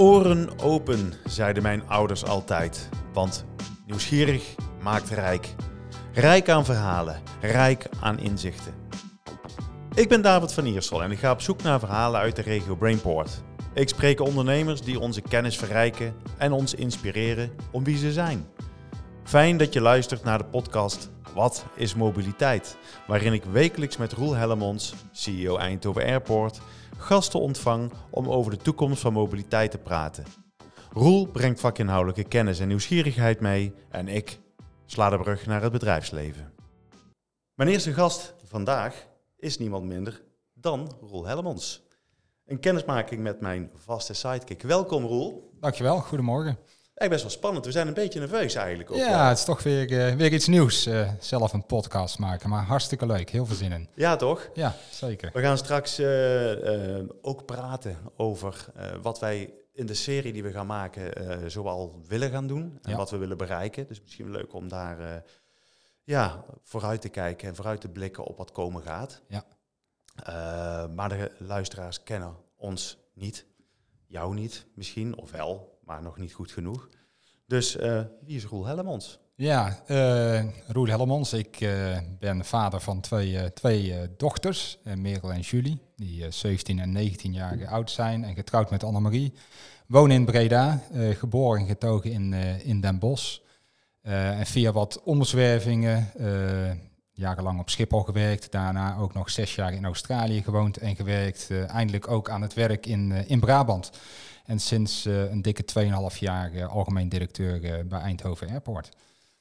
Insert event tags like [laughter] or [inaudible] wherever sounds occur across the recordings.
Oren open, zeiden mijn ouders altijd. Want nieuwsgierig maakt rijk. Rijk aan verhalen, rijk aan inzichten. Ik ben David van Iersel en ik ga op zoek naar verhalen uit de regio Brainport. Ik spreek ondernemers die onze kennis verrijken en ons inspireren om wie ze zijn. Fijn dat je luistert naar de podcast Wat is mobiliteit? Waarin ik wekelijks met Roel Hellemons, CEO Eindhoven Airport, gasten ontvang om over de toekomst van mobiliteit te praten. Roel brengt vakinhoudelijke kennis en nieuwsgierigheid mee en ik sla de brug naar het bedrijfsleven. Mijn eerste gast vandaag is niemand minder dan Roel Hellemons. Een kennismaking met mijn vaste sidekick. Welkom Roel. Dankjewel, goedemorgen. Eigenlijk best wel spannend. We zijn een beetje nerveus eigenlijk. Ook, ja, het is toch weer, uh, weer iets nieuws. Uh, zelf een podcast maken, maar hartstikke leuk. Heel veel zin in. Ja, toch? Ja, zeker. We gaan straks uh, ook praten over wat wij in de serie die we gaan maken zoal willen gaan doen. En ja. wat we willen bereiken. Dus misschien leuk om daar ja, vooruit te kijken en vooruit te blikken op wat komen gaat. Ja. maar de luisteraars kennen ons niet. Jou niet misschien, of wel maar nog niet goed genoeg. Dus uh, wie is Roel Hellemons? Ja, uh, Roel Hellemons. Ik uh, ben vader van twee, twee dochters, Merel en Julie, die 17 en 19 jaar oud zijn en getrouwd met Annemarie. Woon in Breda, geboren en getogen in, in Den Bosch. en via wat omzwervingen, jarenlang op Schiphol gewerkt, daarna ook nog zes jaar in Australië gewoond en gewerkt. eindelijk ook aan het werk in, in Brabant. En sinds uh, een dikke 2,5 jaar uh, algemeen directeur uh, bij Eindhoven Airport.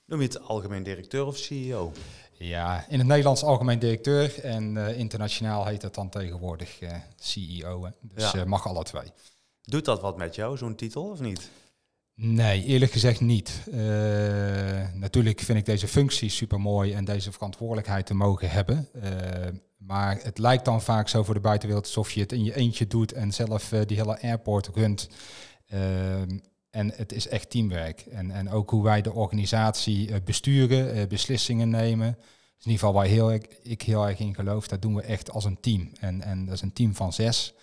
Noem je het algemeen directeur of CEO? Ja, in het Nederlands algemeen directeur en internationaal heet dat dan tegenwoordig CEO. Dus ja. mag alle twee. Doet dat wat met jou, zo'n titel, of niet? Nee, eerlijk gezegd niet. natuurlijk vind ik deze functie super mooi en deze verantwoordelijkheid te mogen hebben. Maar het lijkt dan vaak zo voor de buitenwereld alsof je het in je eentje doet en zelf uh, die hele airport runt. Ehm, en het is echt teamwerk. En, en ook hoe wij de organisatie uh, besturen, uh, beslissingen nemen. Dus in ieder geval waar heel, ik, ik heel erg in geloof, dat doen we echt als een team. En, en dat is een team van zes.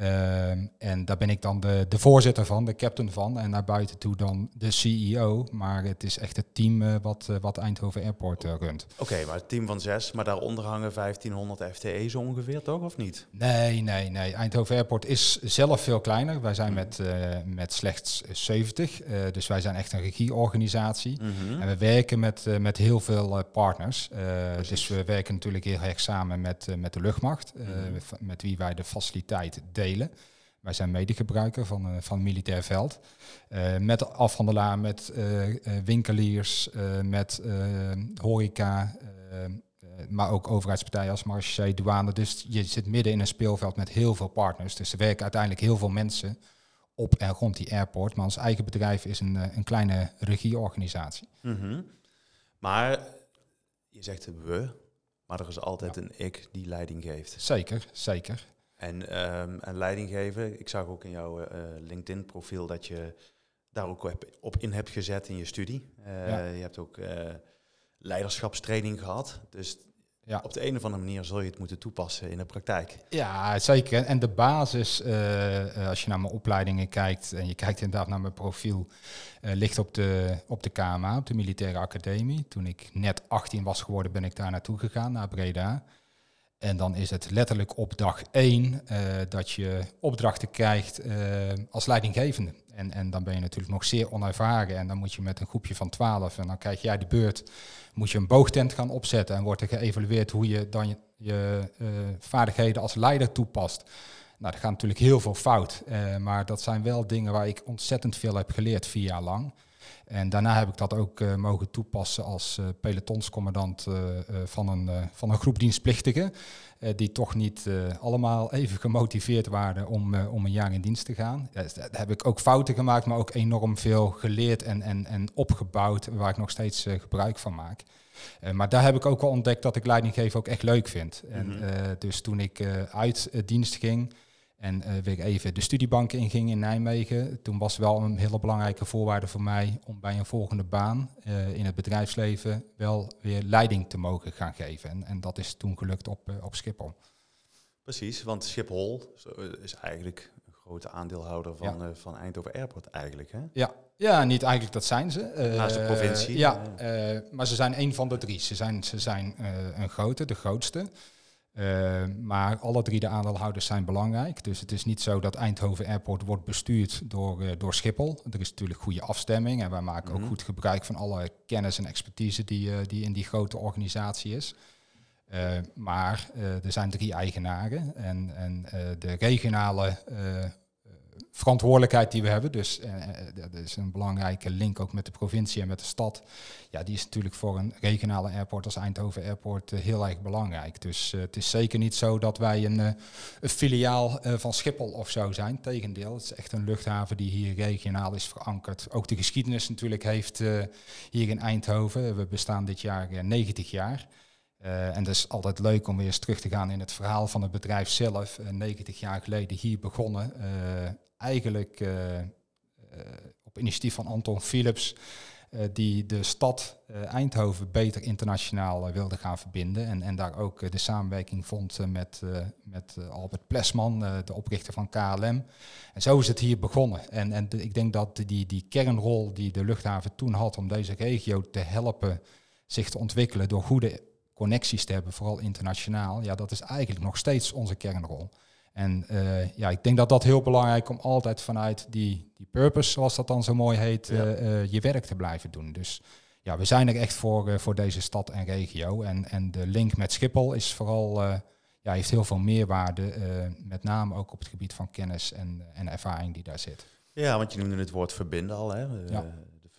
Ehm, en daar ben ik dan de, de voorzitter van, de captain van. En naar buiten toe dan de CEO. Maar het is echt het team uh, wat, uh, wat Eindhoven Airport uh, runt. Oké, okay, maar het team van zes, maar daaronder hangen 1500 FTE's ongeveer, toch? Of niet? Nee, nee, nee. Eindhoven Airport is zelf veel kleiner. Wij zijn mm. met, met slechts 70. dus wij zijn echt een regieorganisatie. Mm -hmm. En we werken met, met heel veel partners. dus we werken natuurlijk heel erg samen met, met de luchtmacht. Mm -hmm. Met wie wij de faciliteit delen. Wij zijn medegebruiker van, uh, van militair veld. Uh, met afhandelaar, met uh, winkeliers, met horeca, maar ook overheidspartijen als marché, douane. Dus je zit midden in een speelveld met heel veel partners. Dus er werken uiteindelijk heel veel mensen op en rond die airport. Maar ons eigen bedrijf is een, een kleine regieorganisatie. Mm -hmm. Maar je zegt we, maar er is altijd ja. een ik die leiding geeft. Zeker, zeker. En, um, en leiding geven. Ik zag ook in jouw uh, LinkedIn-profiel dat je daar ook op in hebt gezet in je studie. Uh, ja. Je hebt ook uh, leiderschapstraining gehad. Dus ja. op de een of andere manier zul je het moeten toepassen in de praktijk. Ja, zeker. En de basis, als je naar mijn opleidingen kijkt en je kijkt inderdaad naar mijn profiel, ligt op de, op de KMA, op de Militaire Academie. Toen ik net 18 was geworden, ben ik daar naartoe gegaan, naar Breda. En dan is het letterlijk op dag één uh, dat je opdrachten krijgt uh, als leidinggevende. En, en dan ben je natuurlijk nog zeer onervaren. En dan moet je met een groepje van twaalf, en dan krijg jij de beurt, moet je een boogtent gaan opzetten. En wordt er geëvalueerd hoe je dan je, uh, vaardigheden als leider toepast. Nou, dat gaat natuurlijk heel veel fout. maar dat zijn wel dingen waar ik ontzettend veel heb geleerd vier jaar lang. En daarna heb ik dat ook uh, mogen toepassen als uh, pelotonscommandant uh, van, een, van een groep dienstplichtigen. die toch niet allemaal even gemotiveerd waren om, om een jaar in dienst te gaan. Ja, daar heb ik ook fouten gemaakt, maar ook enorm veel geleerd en, en, en opgebouwd, waar ik nog steeds gebruik van maak. maar daar heb ik ook wel ontdekt dat ik leidinggeven ook echt leuk vind. Mm -hmm. En, dus toen ik uit dienst ging, en uh, weer even de studiebanken inging in Nijmegen. Toen was wel een hele belangrijke voorwaarde voor mij om bij een volgende baan uh, in het bedrijfsleven wel weer leiding te mogen gaan geven. En, en dat is toen gelukt op, uh, op Schiphol. Precies, want Schiphol is eigenlijk een grote aandeelhouder van, ja. van Eindhoven Airport eigenlijk. Hè? Ja. ja, niet eigenlijk, dat zijn ze. Naast de provincie. Ja, maar ze zijn een van de drie. Ze zijn, ze zijn een grote, de grootste. Uh, maar alle drie de aandeelhouders zijn belangrijk. Dus het is niet zo dat Eindhoven Airport wordt bestuurd door, uh, door Schiphol. Er is natuurlijk goede afstemming en wij maken ook goed gebruik van alle kennis en expertise die, uh, die in die grote organisatie is. maar er zijn drie eigenaren en, en de regionale verantwoordelijkheid die we hebben, dus uh, dat is een belangrijke link ook met de provincie en met de stad. Ja, die is natuurlijk voor een regionale airport als Eindhoven Airport uh, heel erg belangrijk. Dus het is zeker niet zo dat wij een, een filiaal van Schiphol of zo zijn. Tegendeel, het is echt een luchthaven die hier regionaal is verankerd. Ook de geschiedenis natuurlijk heeft hier in Eindhoven. We bestaan dit jaar 90 jaar. Uh, en het is altijd leuk om weer eens terug te gaan in het verhaal van het bedrijf zelf. Uh, 90 jaar geleden hier begonnen. Uh, eigenlijk op initiatief van Anton Philips, die de stad Eindhoven beter internationaal wilde gaan verbinden. En, en daar ook de samenwerking vond met, met Albert Plesman, de oprichter van KLM. En zo is het hier begonnen. En, en ik denk dat die, die kernrol die de luchthaven toen had om deze regio te helpen zich te ontwikkelen door goede connecties te hebben, vooral internationaal, ja, dat is eigenlijk nog steeds onze kernrol. En uh, ja, ik denk dat dat heel belangrijk om altijd vanuit die, die purpose, zoals dat dan zo mooi heet, ja. uh, uh, je werk te blijven doen. Dus ja, we zijn er echt voor, voor deze stad en regio. En, en de link met Schiphol is vooral, ja, heeft heel veel meerwaarde, met name ook op het gebied van kennis en, en ervaring die daar zit. Ja, want je noemde het woord verbinden al. Hè? Ja.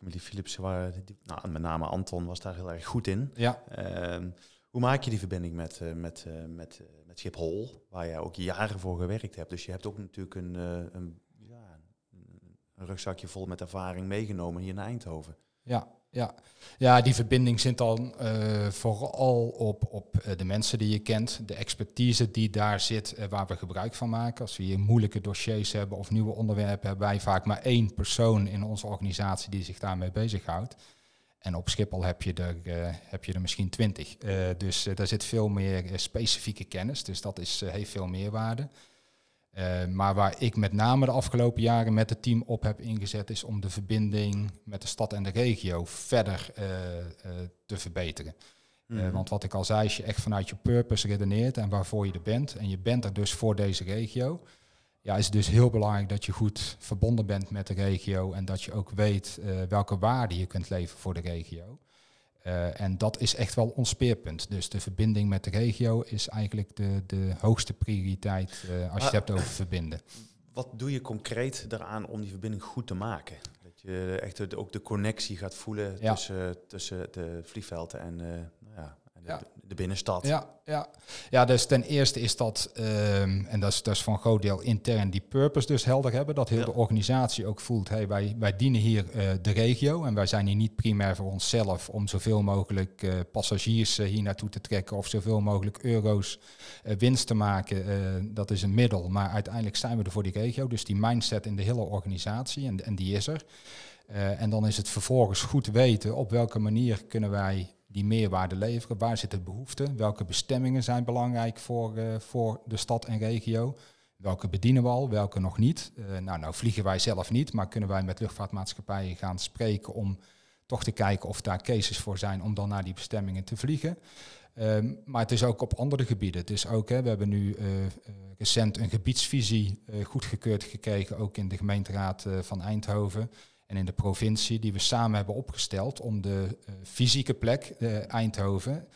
Familie Philips, waar, die, nou, met name Anton was daar heel erg goed in. Ja. Ehm, hoe maak je die verbinding met, met, met met Schiphol, waar jij ook jaren voor gewerkt hebt. Dus je hebt ook natuurlijk een, een, ja, een rugzakje vol met ervaring meegenomen hier naar Eindhoven. Ja, ja. ja die verbinding zit dan uh, vooral op, op uh, de mensen die je kent, de expertise die daar zit, uh, waar we gebruik van maken. Als we hier moeilijke dossiers hebben of nieuwe onderwerpen, hebben wij vaak maar één persoon in onze organisatie die zich daarmee bezighoudt. En op Schiphol heb je er, heb je er misschien twintig. Dus daar zit veel meer specifieke kennis. Dus dat is, heeft veel meerwaarde. Maar waar ik met name de afgelopen jaren met het team op heb ingezet, is om de verbinding met de stad en de regio verder te verbeteren. Mm-hmm. want wat ik al zei, als je echt vanuit je purpose redeneert en waarvoor je er bent, en je bent er dus voor deze regio, ja, is het dus heel belangrijk dat je goed verbonden bent met de regio en dat je ook weet welke waarde je kunt leveren voor de regio. Uh, en dat is echt wel ons speerpunt. Dus de verbinding met de regio is eigenlijk de, de hoogste prioriteit uh, als je het hebt over verbinden. Wat doe je concreet daaraan om die verbinding goed te maken? Dat je echt ook de connectie gaat voelen ja. tussen, tussen de vliegvelden en nou ja, ja. de binnenstad. Ja, ja. ja, dus ten eerste is dat, um, en dat is, dat is van een groot deel intern, die purpose dus helder hebben. Dat heel ja. de organisatie ook voelt, hey, wij, wij dienen hier uh, de regio en wij zijn hier niet primair voor onszelf om zoveel mogelijk uh, passagiers uh, hier naartoe te trekken of zoveel mogelijk euro's winst te maken. dat is een middel, maar uiteindelijk zijn we er voor die regio. Dus die mindset in de hele organisatie, en, en die is er. en dan is het vervolgens goed weten op welke manier kunnen wij die meerwaarde leveren. Waar zit de behoefte? Welke bestemmingen zijn belangrijk voor, uh, voor de stad en regio? Welke bedienen we al, welke nog niet? Uh, nou, nou vliegen wij zelf niet, maar kunnen wij met luchtvaartmaatschappijen gaan spreken om toch te kijken of daar cases voor zijn om dan naar die bestemmingen te vliegen. Um, maar het is ook op andere gebieden. Het is ook, hè, we hebben nu uh, recent een gebiedsvisie goedgekeurd gekregen, ook in de gemeenteraad van Eindhoven en in de provincie die we samen hebben opgesteld om de uh, fysieke plek, uh, Eindhoven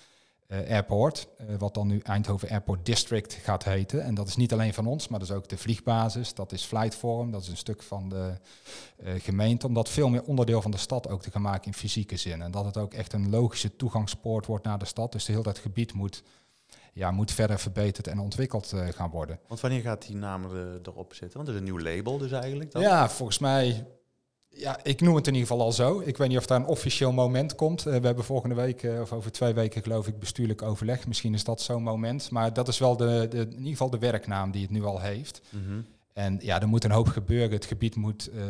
uh, Airport, wat dan nu Eindhoven Airport District gaat heten. En dat is niet alleen van ons, maar dat is ook de vliegbasis, dat is Flightforum, dat is een stuk van de gemeente, om dat veel meer onderdeel van de stad ook te gaan maken in fysieke zin. En dat het ook echt een logische toegangspoort wordt naar de stad. Dus de heel dat gebied moet ja, moet verder verbeterd en ontwikkeld uh, gaan worden. Want wanneer gaat die naam er, erop zitten? Want het is een nieuw label dus eigenlijk. Dan? Ja, volgens mij ja, ik noem het in ieder geval al zo. Ik weet niet of daar een officieel moment komt. Uh, we hebben volgende week, uh, of over twee weken geloof ik, bestuurlijk overleg. Misschien is dat zo'n moment. Maar dat is wel de, de, in ieder geval de werknaam die het nu al heeft. Mm -hmm. En ja, er moet een hoop gebeuren. Het gebied moet uh,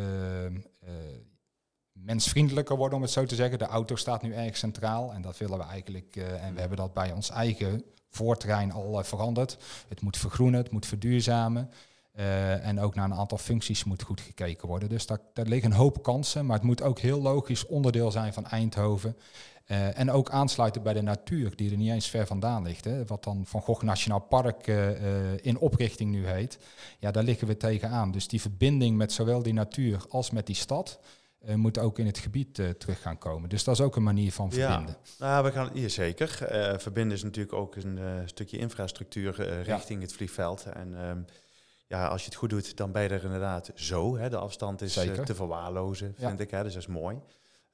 mensvriendelijker worden, om het zo te zeggen. De auto staat nu erg centraal en dat willen we eigenlijk. en we hebben dat bij ons eigen voortrein al veranderd. Het moet vergroenen, het moet verduurzamen. Uh, en ook naar een aantal functies moet goed gekeken worden. Dus daar, daar liggen een hoop kansen, maar het moet ook heel logisch onderdeel zijn van Eindhoven. Uh, en ook aansluiten bij de natuur, die er niet eens ver vandaan ligt. Hè. Wat dan Van Gogh Nationaal Park uh, in oprichting nu heet. Ja, daar liggen we tegenaan. Dus die verbinding met zowel die natuur als met die stad... moet ook in het gebied terug gaan komen. Dus dat is ook een manier van verbinden. Ja, nou, we gaan hier zeker. verbinden is natuurlijk ook een stukje infrastructuur richting het vliegveld. En ehm, ja, als je het goed doet, dan ben je er inderdaad zo. Hè. De afstand is te verwaarlozen, vind ik. Hè. Dus dat is mooi.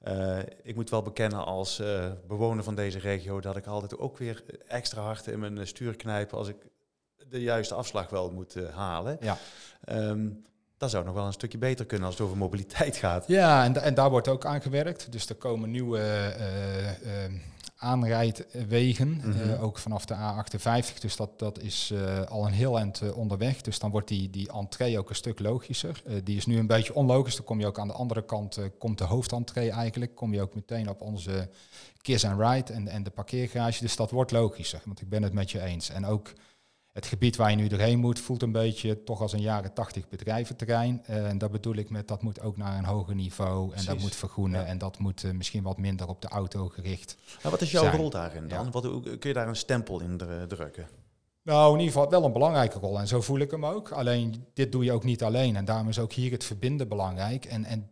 Uh, ik moet wel bekennen als uh, bewoner van deze regio dat ik altijd ook weer extra hard in mijn stuur knijp als ik de juiste afslag wel moet uh, halen. Ja. Um, dat zou nog wel een stukje beter kunnen als het over mobiliteit gaat. Ja, en, en daar wordt ook aan gewerkt. Dus er komen nieuwe aanrijdwegen, mm ook vanaf de A58. Dus dat, dat is uh, al een heel eind uh, onderweg. Dus dan wordt die, die entree ook een stuk logischer. die is nu een beetje onlogisch. Dan kom je ook aan de andere kant, komt de hoofdentree eigenlijk. Kom je ook meteen op onze kiss and ride en, en de parkeergarage. Dus dat wordt logischer, want ik ben het met je eens. En ook het gebied waar je nu doorheen moet, voelt een beetje toch als een jaren tachtig bedrijventerrein. Uh, en dat bedoel ik met dat moet ook naar een hoger niveau en dat moet vergroenen en dat moet uh, misschien wat minder op de auto gericht. Nou, wat is jouw rol daarin dan? Wat, kun je daar een stempel in drukken? Nou, in ieder geval wel een belangrijke rol en zo voel ik hem ook. Alleen dit doe je ook niet alleen en daarom is ook hier het verbinden belangrijk. En, en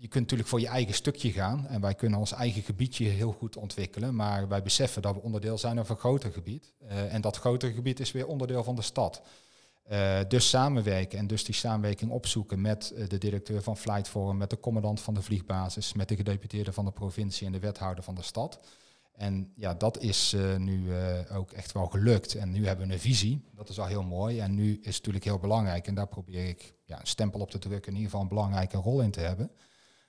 je kunt natuurlijk voor je eigen stukje gaan en wij kunnen ons eigen gebiedje heel goed ontwikkelen, maar wij beseffen dat we onderdeel zijn van een groter gebied. Uh, en dat grotere gebied is weer onderdeel van de stad. Uh, dus samenwerken en dus die samenwerking opzoeken met uh, de directeur van Flight Forum, met de commandant van de vliegbasis, met de gedeputeerde van de provincie en de wethouder van de stad. En ja, dat is nu ook echt wel gelukt. En nu hebben we een visie, dat is al heel mooi. En nu is het natuurlijk heel belangrijk, en daar probeer ik ja, een stempel op te drukken, in ieder geval een belangrijke rol in te hebben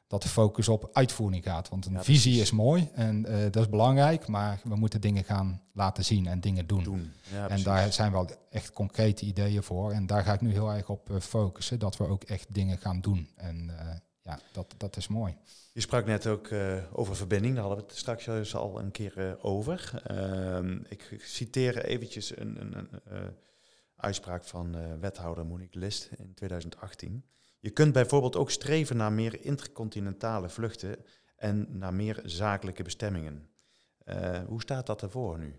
dat de focus op uitvoering gaat. Want een visie is mooi en uh, dat is belangrijk, maar we moeten dingen gaan laten zien en dingen doen. doen. Ja, en daar zijn wel echt concrete ideeën voor. En daar ga ik nu heel erg op uh, focussen, dat we ook echt dingen gaan doen. En uh, ja, dat, dat is mooi. Je sprak net ook over verbinding, daar hadden we het straks al een keer over. Ehm, ik citeer eventjes een, een, een uitspraak van wethouder Monique List in 2018. Je kunt bijvoorbeeld ook streven naar meer intercontinentale vluchten en naar meer zakelijke bestemmingen. Uh, hoe staat dat ervoor nu?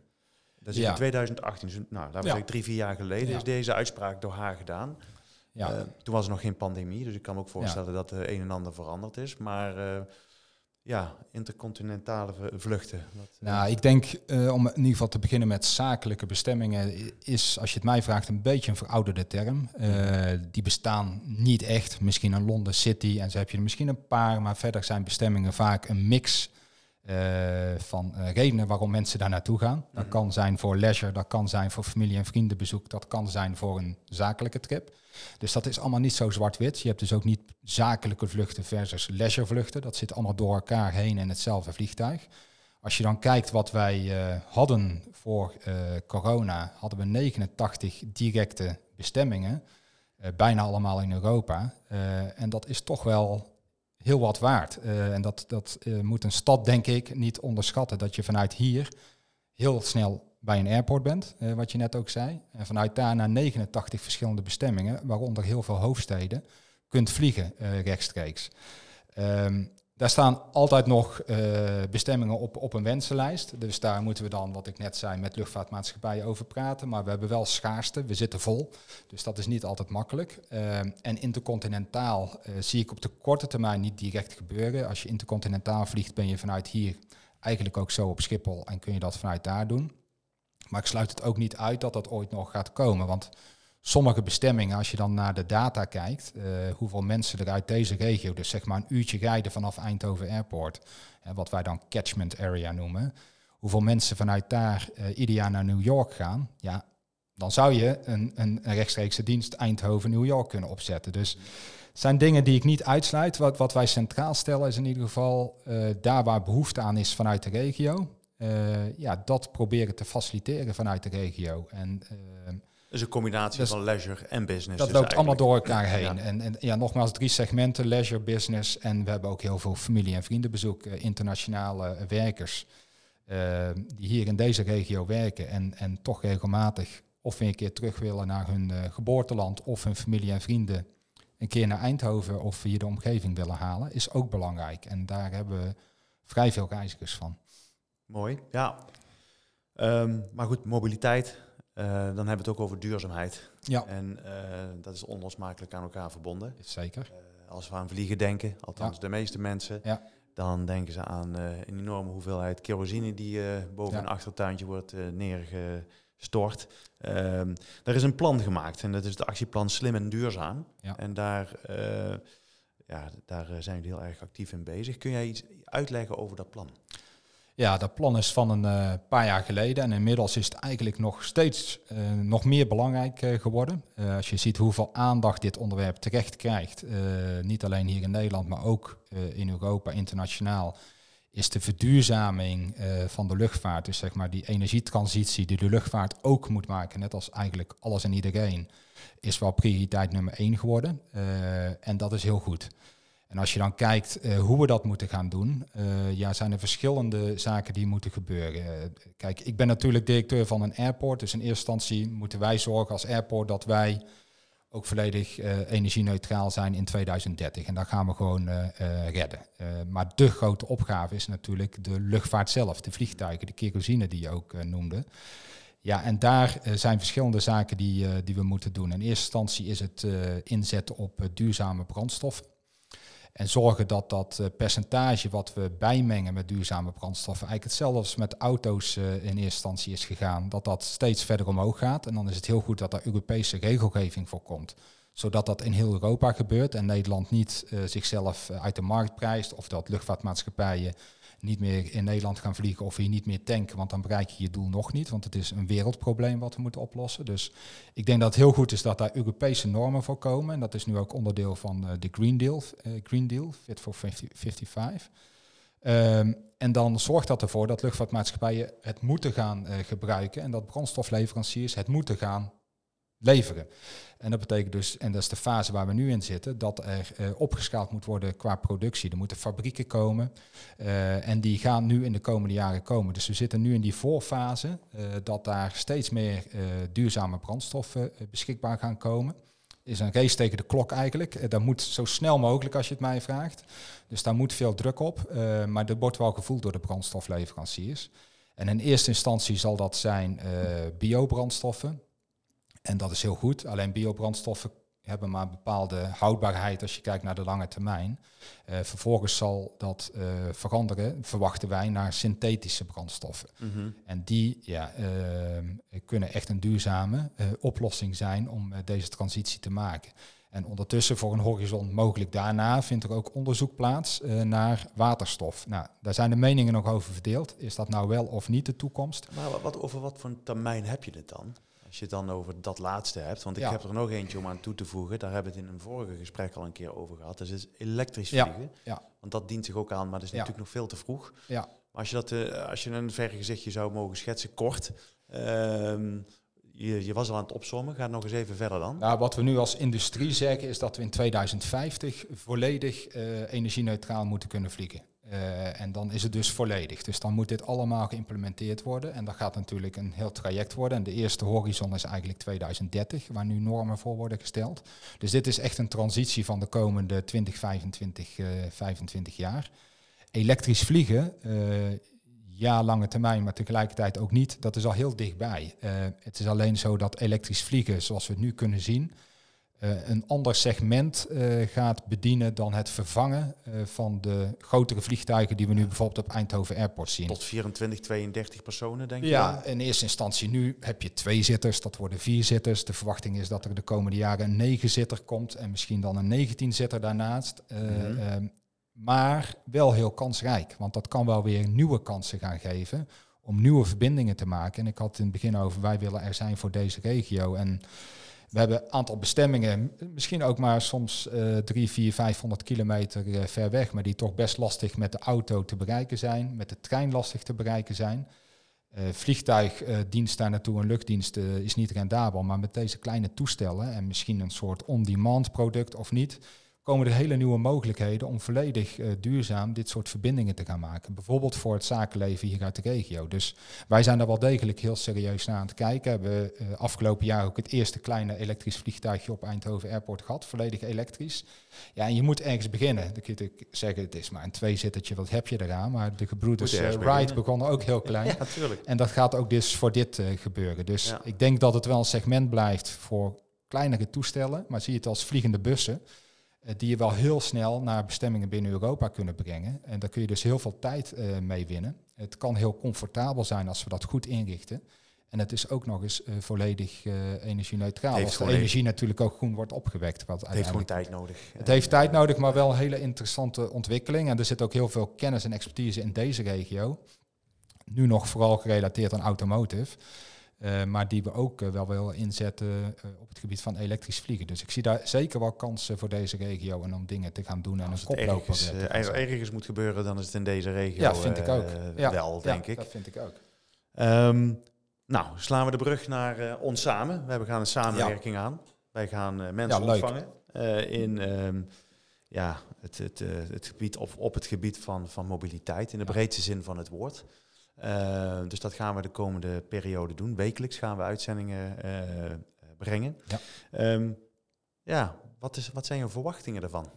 Dat is in 2018, dus, nou, laten we zeggen drie, vier jaar geleden, is deze uitspraak door haar gedaan. Ja. Uh, toen was er nog geen pandemie, dus ik kan me ook voorstellen dat er een en ander veranderd is. Maar uh, ja, intercontinentale vluchten. Wat, eh, nou, ik denk uh, om in ieder geval te beginnen met zakelijke bestemmingen, is als je het mij vraagt een beetje een verouderde term. Uh, die bestaan niet echt. Misschien een London City en zo heb je misschien een paar, maar verder zijn bestemmingen vaak een mix van redenen waarom mensen daar naartoe gaan. Dat mhm. kan zijn voor leisure, dat kan zijn voor familie- en vriendenbezoek, dat kan zijn voor een zakelijke trip. Dus dat is allemaal niet zo zwart-wit. Je hebt dus ook niet zakelijke vluchten versus leisure vluchten. Dat zit allemaal door elkaar heen in hetzelfde vliegtuig. Als je dan kijkt wat wij uh, hadden voor uh, corona, hadden we 89 directe bestemmingen, uh, bijna allemaal in Europa. en dat is toch wel heel wat waard. en dat, dat moet een stad, denk ik, niet onderschatten. Dat je vanuit hier heel snel bij een airport bent, uh, wat je net ook zei. En vanuit daar naar 89 verschillende bestemmingen, waaronder heel veel hoofdsteden, kunt vliegen rechtstreeks. Um, daar staan altijd nog uh, bestemmingen op, op een wensenlijst. Dus daar moeten we dan, wat ik net zei, met luchtvaartmaatschappijen over praten. Maar we hebben wel schaarste, we zitten vol. Dus dat is niet altijd makkelijk. Uh, en intercontinentaal uh, zie ik op de korte termijn niet direct gebeuren. Als je intercontinentaal vliegt, ben je vanuit hier eigenlijk ook zo op Schiphol en kun je dat vanuit daar doen. Maar ik sluit het ook niet uit dat dat ooit nog gaat komen. Want sommige bestemmingen, als je dan naar de data kijkt, uh, hoeveel mensen er uit deze regio, dus zeg maar een uurtje rijden vanaf Eindhoven Airport, uh, wat wij dan catchment area noemen, hoeveel mensen vanuit daar uh, ieder jaar naar New York gaan, ja, dan zou je een, een, rechtstreekse dienst Eindhoven-New York kunnen opzetten. Dus het zijn dingen die ik niet uitsluit. Wat, wat wij centraal stellen is in ieder geval daar waar behoefte aan is vanuit de regio. Ja, dat proberen te faciliteren vanuit de regio. En, dus een combinatie van leisure en business. Dat dus loopt allemaal door elkaar heen. En, en ja, nogmaals, drie segmenten, leisure, business. En we hebben ook heel veel familie- en vriendenbezoek, uh, internationale werkers. die hier in deze regio werken en, en toch regelmatig of weer een keer terug willen naar hun uh, geboorteland of hun familie en vrienden een keer naar Eindhoven of hier de omgeving willen halen, is ook belangrijk. En daar hebben we vrij veel reizigers van. Mooi, ja. Ehm, maar goed, mobiliteit, dan hebben we het ook over duurzaamheid. Ja. En uh, dat is onlosmakelijk aan elkaar verbonden. Zeker. Uh, als we aan vliegen denken, althans Ja. de meeste mensen, Ja. dan denken ze aan een enorme hoeveelheid kerosine die boven een achtertuintje wordt neergestort. Ehm, er is een plan gemaakt en dat is de actieplan Slim en Duurzaam. Ja. En daar, ja, daar zijn we heel erg actief in bezig. Kun jij iets uitleggen over dat plan? Ja, dat plan is van een uh, paar jaar geleden en inmiddels is het eigenlijk nog steeds uh, nog meer belangrijk uh, geworden. als je ziet hoeveel aandacht dit onderwerp terecht krijgt, niet alleen hier in Nederland, maar ook in Europa, internationaal, is de verduurzaming van de luchtvaart, dus zeg maar die energietransitie die de luchtvaart ook moet maken, net als eigenlijk alles en iedereen, is wel prioriteit nummer één geworden. en dat is heel goed. En als je dan kijkt uh, hoe we dat moeten gaan doen, uh, ja, zijn er verschillende zaken die moeten gebeuren. Uh, kijk, ik ben natuurlijk directeur van een airport, dus in eerste instantie moeten wij zorgen als airport dat wij ook volledig energie-neutraal zijn in 2030. En dat gaan we gewoon redden. maar de grote opgave is natuurlijk de luchtvaart zelf, de vliegtuigen, de kerosine die je ook noemde. Ja, en daar zijn verschillende zaken die, die we moeten doen. In eerste instantie is het inzetten op duurzame brandstoffen. En zorgen dat dat uh, percentage wat we bijmengen met duurzame brandstoffen, eigenlijk hetzelfde als met auto's uh, in eerste instantie is gegaan, dat dat steeds verder omhoog gaat. En dan is het heel goed dat er Europese regelgeving voor komt. Zodat dat in heel Europa gebeurt en Nederland niet uh, zichzelf uit de markt prijst of dat luchtvaartmaatschappijen niet meer in Nederland gaan vliegen of hier niet meer tanken, want dan bereik je je doel nog niet, want het is een wereldprobleem wat we moeten oplossen. Dus ik denk dat het heel goed is dat daar Europese normen voor komen en dat is nu ook onderdeel van uh, de Green Deal, uh, Green Deal, Fit for 50, 55. Um, en dan zorgt dat ervoor dat luchtvaartmaatschappijen het moeten gaan uh, gebruiken en dat brandstofleveranciers het moeten gaan leveren. En dat betekent dus, en dat is de fase waar we nu in zitten, dat er uh, opgeschaald moet worden qua productie. Er moeten fabrieken komen uh, en die gaan nu in de komende jaren komen. Dus we zitten nu in die voorfase uh, dat daar steeds meer duurzame brandstoffen beschikbaar gaan komen. Is een race tegen de klok eigenlijk. dat moet zo snel mogelijk als je het mij vraagt. Dus daar moet veel druk op, maar dat wordt wel gevoeld door de brandstofleveranciers. En in eerste instantie zal dat zijn biobrandstoffen. En dat is heel goed. Alleen biobrandstoffen hebben maar een bepaalde houdbaarheid als je kijkt naar de lange termijn. Uh, vervolgens zal dat uh, veranderen, verwachten wij, naar synthetische brandstoffen. Mm -hmm. En die ja, uh, kunnen echt een duurzame oplossing zijn om deze transitie te maken. En ondertussen voor een horizon mogelijk daarna vindt er ook onderzoek plaats naar waterstof. Nou, daar zijn de meningen nog over verdeeld. Is dat nou wel of niet de toekomst? Maar wat, over wat voor een termijn heb je het dan? Als je het dan over dat laatste hebt, want ik Ja. heb er nog eentje om aan toe te voegen. Daar hebben we het in een vorige gesprek al een keer over gehad. Dat is elektrisch vliegen. ja. Want dat dient zich ook aan, maar dat is natuurlijk nog veel te vroeg. Ja. Maar als je, dat, eh, als je een vergezichtje zou mogen schetsen, kort. ehm, je, je was al aan het opzommen, ga nog eens even verder dan. Nou, wat we nu als industrie zeggen is dat we in 2050 volledig eh, energie-neutraal moeten kunnen vliegen. Eh, en dan is het dus volledig. Dus dan moet dit allemaal geïmplementeerd worden. En dat gaat natuurlijk een heel traject worden. En de eerste horizon is eigenlijk 2030, waar nu normen voor worden gesteld. Dus dit is echt een transitie van de komende 20, 25, eh, 25 jaar. Elektrisch vliegen, eh, ja, lange termijn, maar tegelijkertijd ook niet. Dat is al heel dichtbij. Eh, het is alleen zo dat elektrisch vliegen, zoals we het nu kunnen zien, eh, een ander segment eh, gaat bedienen dan het vervangen eh, van de grotere vliegtuigen die we nu bijvoorbeeld op Eindhoven Airport zien. Tot 24, 32 personen, denk je? Ja, in eerste instantie nu heb je twee zitters, dat worden vier zitters. De verwachting is dat er de komende jaren een negen zitter komt en misschien dan een 19 zitter daarnaast. Mhm. maar wel heel kansrijk, want dat kan wel weer nieuwe kansen gaan geven om nieuwe verbindingen te maken. En ik had in het begin over, wij willen er zijn voor deze regio. En we hebben een aantal bestemmingen, misschien ook maar soms eh drie, vier, 500 kilometer eh, ver weg, maar die toch best lastig met de auto te bereiken zijn, met de trein lastig te bereiken zijn. Eh vliegtuigdienst daar naartoe, een luchtdienst eh, is niet rendabel, maar met deze kleine toestellen en misschien een soort on-demand product of niet, komen er hele nieuwe mogelijkheden om volledig eh, duurzaam dit soort verbindingen te gaan maken. Bijvoorbeeld voor het zakenleven hier uit de regio. Dus wij zijn daar wel degelijk heel serieus naar aan het kijken. Hebben uh, afgelopen jaar ook het eerste kleine elektrisch vliegtuigje op Eindhoven Airport gehad, volledig elektrisch. Ja, en je moet ergens beginnen. Dan kun je zeggen, het is maar een tweezittertje, wat heb je eraan? Maar de gebroeders uh, Wright begonnen ook heel klein. ja, natuurlijk. En dat gaat ook dus voor dit gebeuren. Dus ik denk dat het wel een segment blijft voor kleinere toestellen, maar zie het als vliegende bussen. Eh, die je wel heel snel naar bestemmingen binnen Europa kunnen brengen. En daar kun je dus heel veel tijd uh, mee winnen. Het kan heel comfortabel zijn als we dat goed inrichten. En het is ook nog eens uh, volledig energie-neutraal. Als de energie natuurlijk ook groen wordt opgewekt. Wat het heeft gewoon tijd nodig. Het heeft tijd nodig, maar wel een hele interessante ontwikkeling. En er zit ook heel veel kennis en expertise in deze regio. Nu nog vooral gerelateerd aan automotive. Uh, maar die we ook uh, wel willen inzetten uh, op het gebied van elektrisch vliegen. Dus ik zie daar zeker wel kansen voor deze regio en om dingen te gaan doen en Als een koploper. Als het ergens, ergens moet gebeuren, dan is het in deze regio ja, vind ik ook. Ja, wel, denk ja, ik. dat vind ik ook. Um, nou, slaan we de brug naar ons samen. We gaan een samenwerking ja. aan. Wij gaan mensen ontvangen in um, ja, het, het, het gebied, of op het gebied van, van mobiliteit, in de breedste zin van het woord. Uh, dus dat gaan we de komende periode doen. Wekelijks gaan we uitzendingen uh, brengen. Ja, um, ja wat, is, wat zijn je verwachtingen daarvan?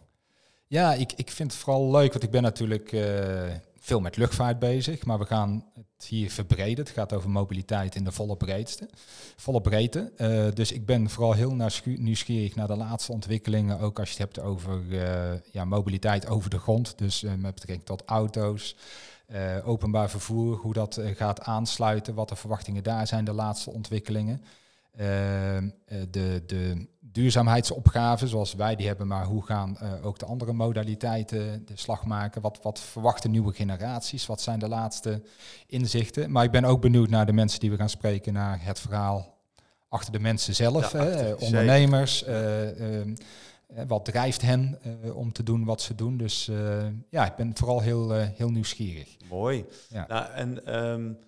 Ja, ik, ik vind het vooral leuk, want ik ben natuurlijk uh, veel met luchtvaart bezig, maar we gaan het hier verbreden. Het gaat over mobiliteit in de volle breedste, volle breedte. Uh, dus ik ben vooral heel nieuwsgierig naar de laatste ontwikkelingen, ook als je het hebt over uh, ja, mobiliteit over de grond, dus met betrekking tot auto's. Uh, openbaar vervoer, hoe dat uh, gaat aansluiten, wat de verwachtingen daar zijn, de laatste ontwikkelingen. Uh, de, de duurzaamheidsopgaven, zoals wij die hebben, maar hoe gaan ook de andere modaliteiten de slag maken? Wat, wat verwachten nieuwe generaties? Wat zijn de laatste inzichten? Maar ik ben ook benieuwd naar de mensen die we gaan spreken, naar het verhaal achter de mensen zelf, ja, achter, ondernemers. Ehm, wat drijft hen uh, om te doen wat ze doen? Dus uh, ja, ik ben vooral heel, heel nieuwsgierig. Mooi. Ja. Nou, en um,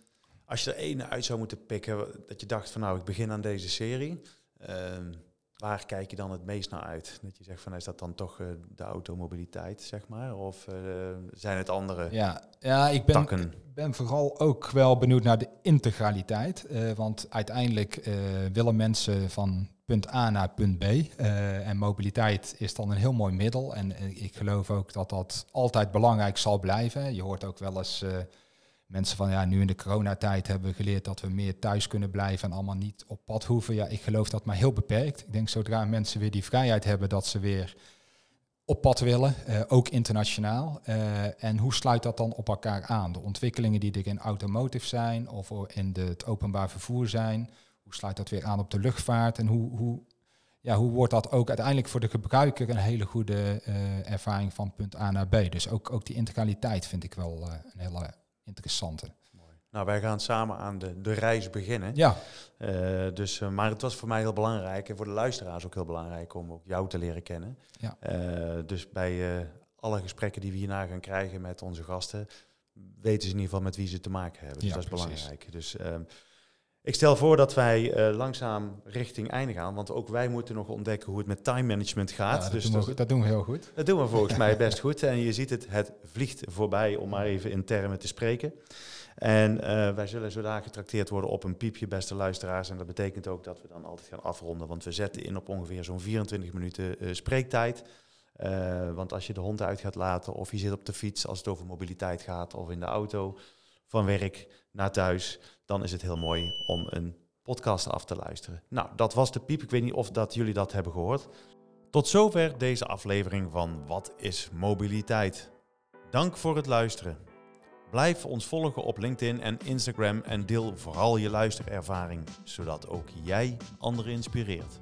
als je er één uit zou moeten pikken, dat je dacht van nou, ik begin aan deze serie. Um, waar kijk je dan het meest naar uit? Dat je zegt van is dat dan toch de automobiliteit, zeg maar? Of zijn het andere ja, ja, ik ben, takken? ben vooral ook wel benieuwd naar de integraliteit. want uiteindelijk willen mensen van punt A naar punt B. Uh, en mobiliteit is dan een heel mooi middel. En uh, ik geloof ook dat dat altijd belangrijk zal blijven. Je hoort ook wel eens uh, mensen van ja, nu in de coronatijd hebben we geleerd dat we meer thuis kunnen blijven en allemaal niet op pad hoeven. Ja, ik geloof dat maar heel beperkt. Ik denk zodra mensen weer die vrijheid hebben dat ze weer op pad willen, ook internationaal. en hoe sluit dat dan op elkaar aan? De ontwikkelingen die er in automotive zijn of in het openbaar vervoer zijn hoe sluit dat weer aan op de luchtvaart en hoe, hoe, ja, hoe wordt dat ook uiteindelijk voor de gebruiker een hele goede uh, ervaring van punt A naar B. Dus ook, ook die integraliteit vind ik wel uh, een hele interessante. Mooi. Nou, wij gaan samen aan de, de reis beginnen. Ja. Uh, dus, maar het was voor mij heel belangrijk en voor de luisteraars ook heel belangrijk om ook jou te leren kennen. Ja. dus bij alle gesprekken die we hierna gaan krijgen met onze gasten, weten ze in ieder geval met wie ze te maken hebben. Dus ja, dat is precies. belangrijk. Dus ehm, ik stel voor dat wij uh, langzaam richting einde gaan, want ook wij moeten nog ontdekken hoe het met time management gaat. Ja, dat, dus doen we, dat, dat, doen we heel goed. Dat doen we volgens mij [laughs] best goed. En je ziet het, het vliegt voorbij, om maar even in termen te spreken. En uh, wij zullen zodanig getrakteerd worden op een piepje, beste luisteraars. En dat betekent ook dat we dan altijd gaan afronden, want we zetten in op ongeveer zo'n 24 minuten uh, spreektijd. want als je de hond uit gaat laten, of je zit op de fiets als het over mobiliteit gaat, of in de auto van werk naar thuis, dan is het heel mooi om een podcast af te luisteren. Nou, dat was de piep. Ik weet niet of dat jullie dat hebben gehoord. Tot zover deze aflevering van Wat is mobiliteit? Dank voor het luisteren. Blijf ons volgen op LinkedIn en Instagram en deel vooral je luisterervaring, zodat ook jij anderen inspireert.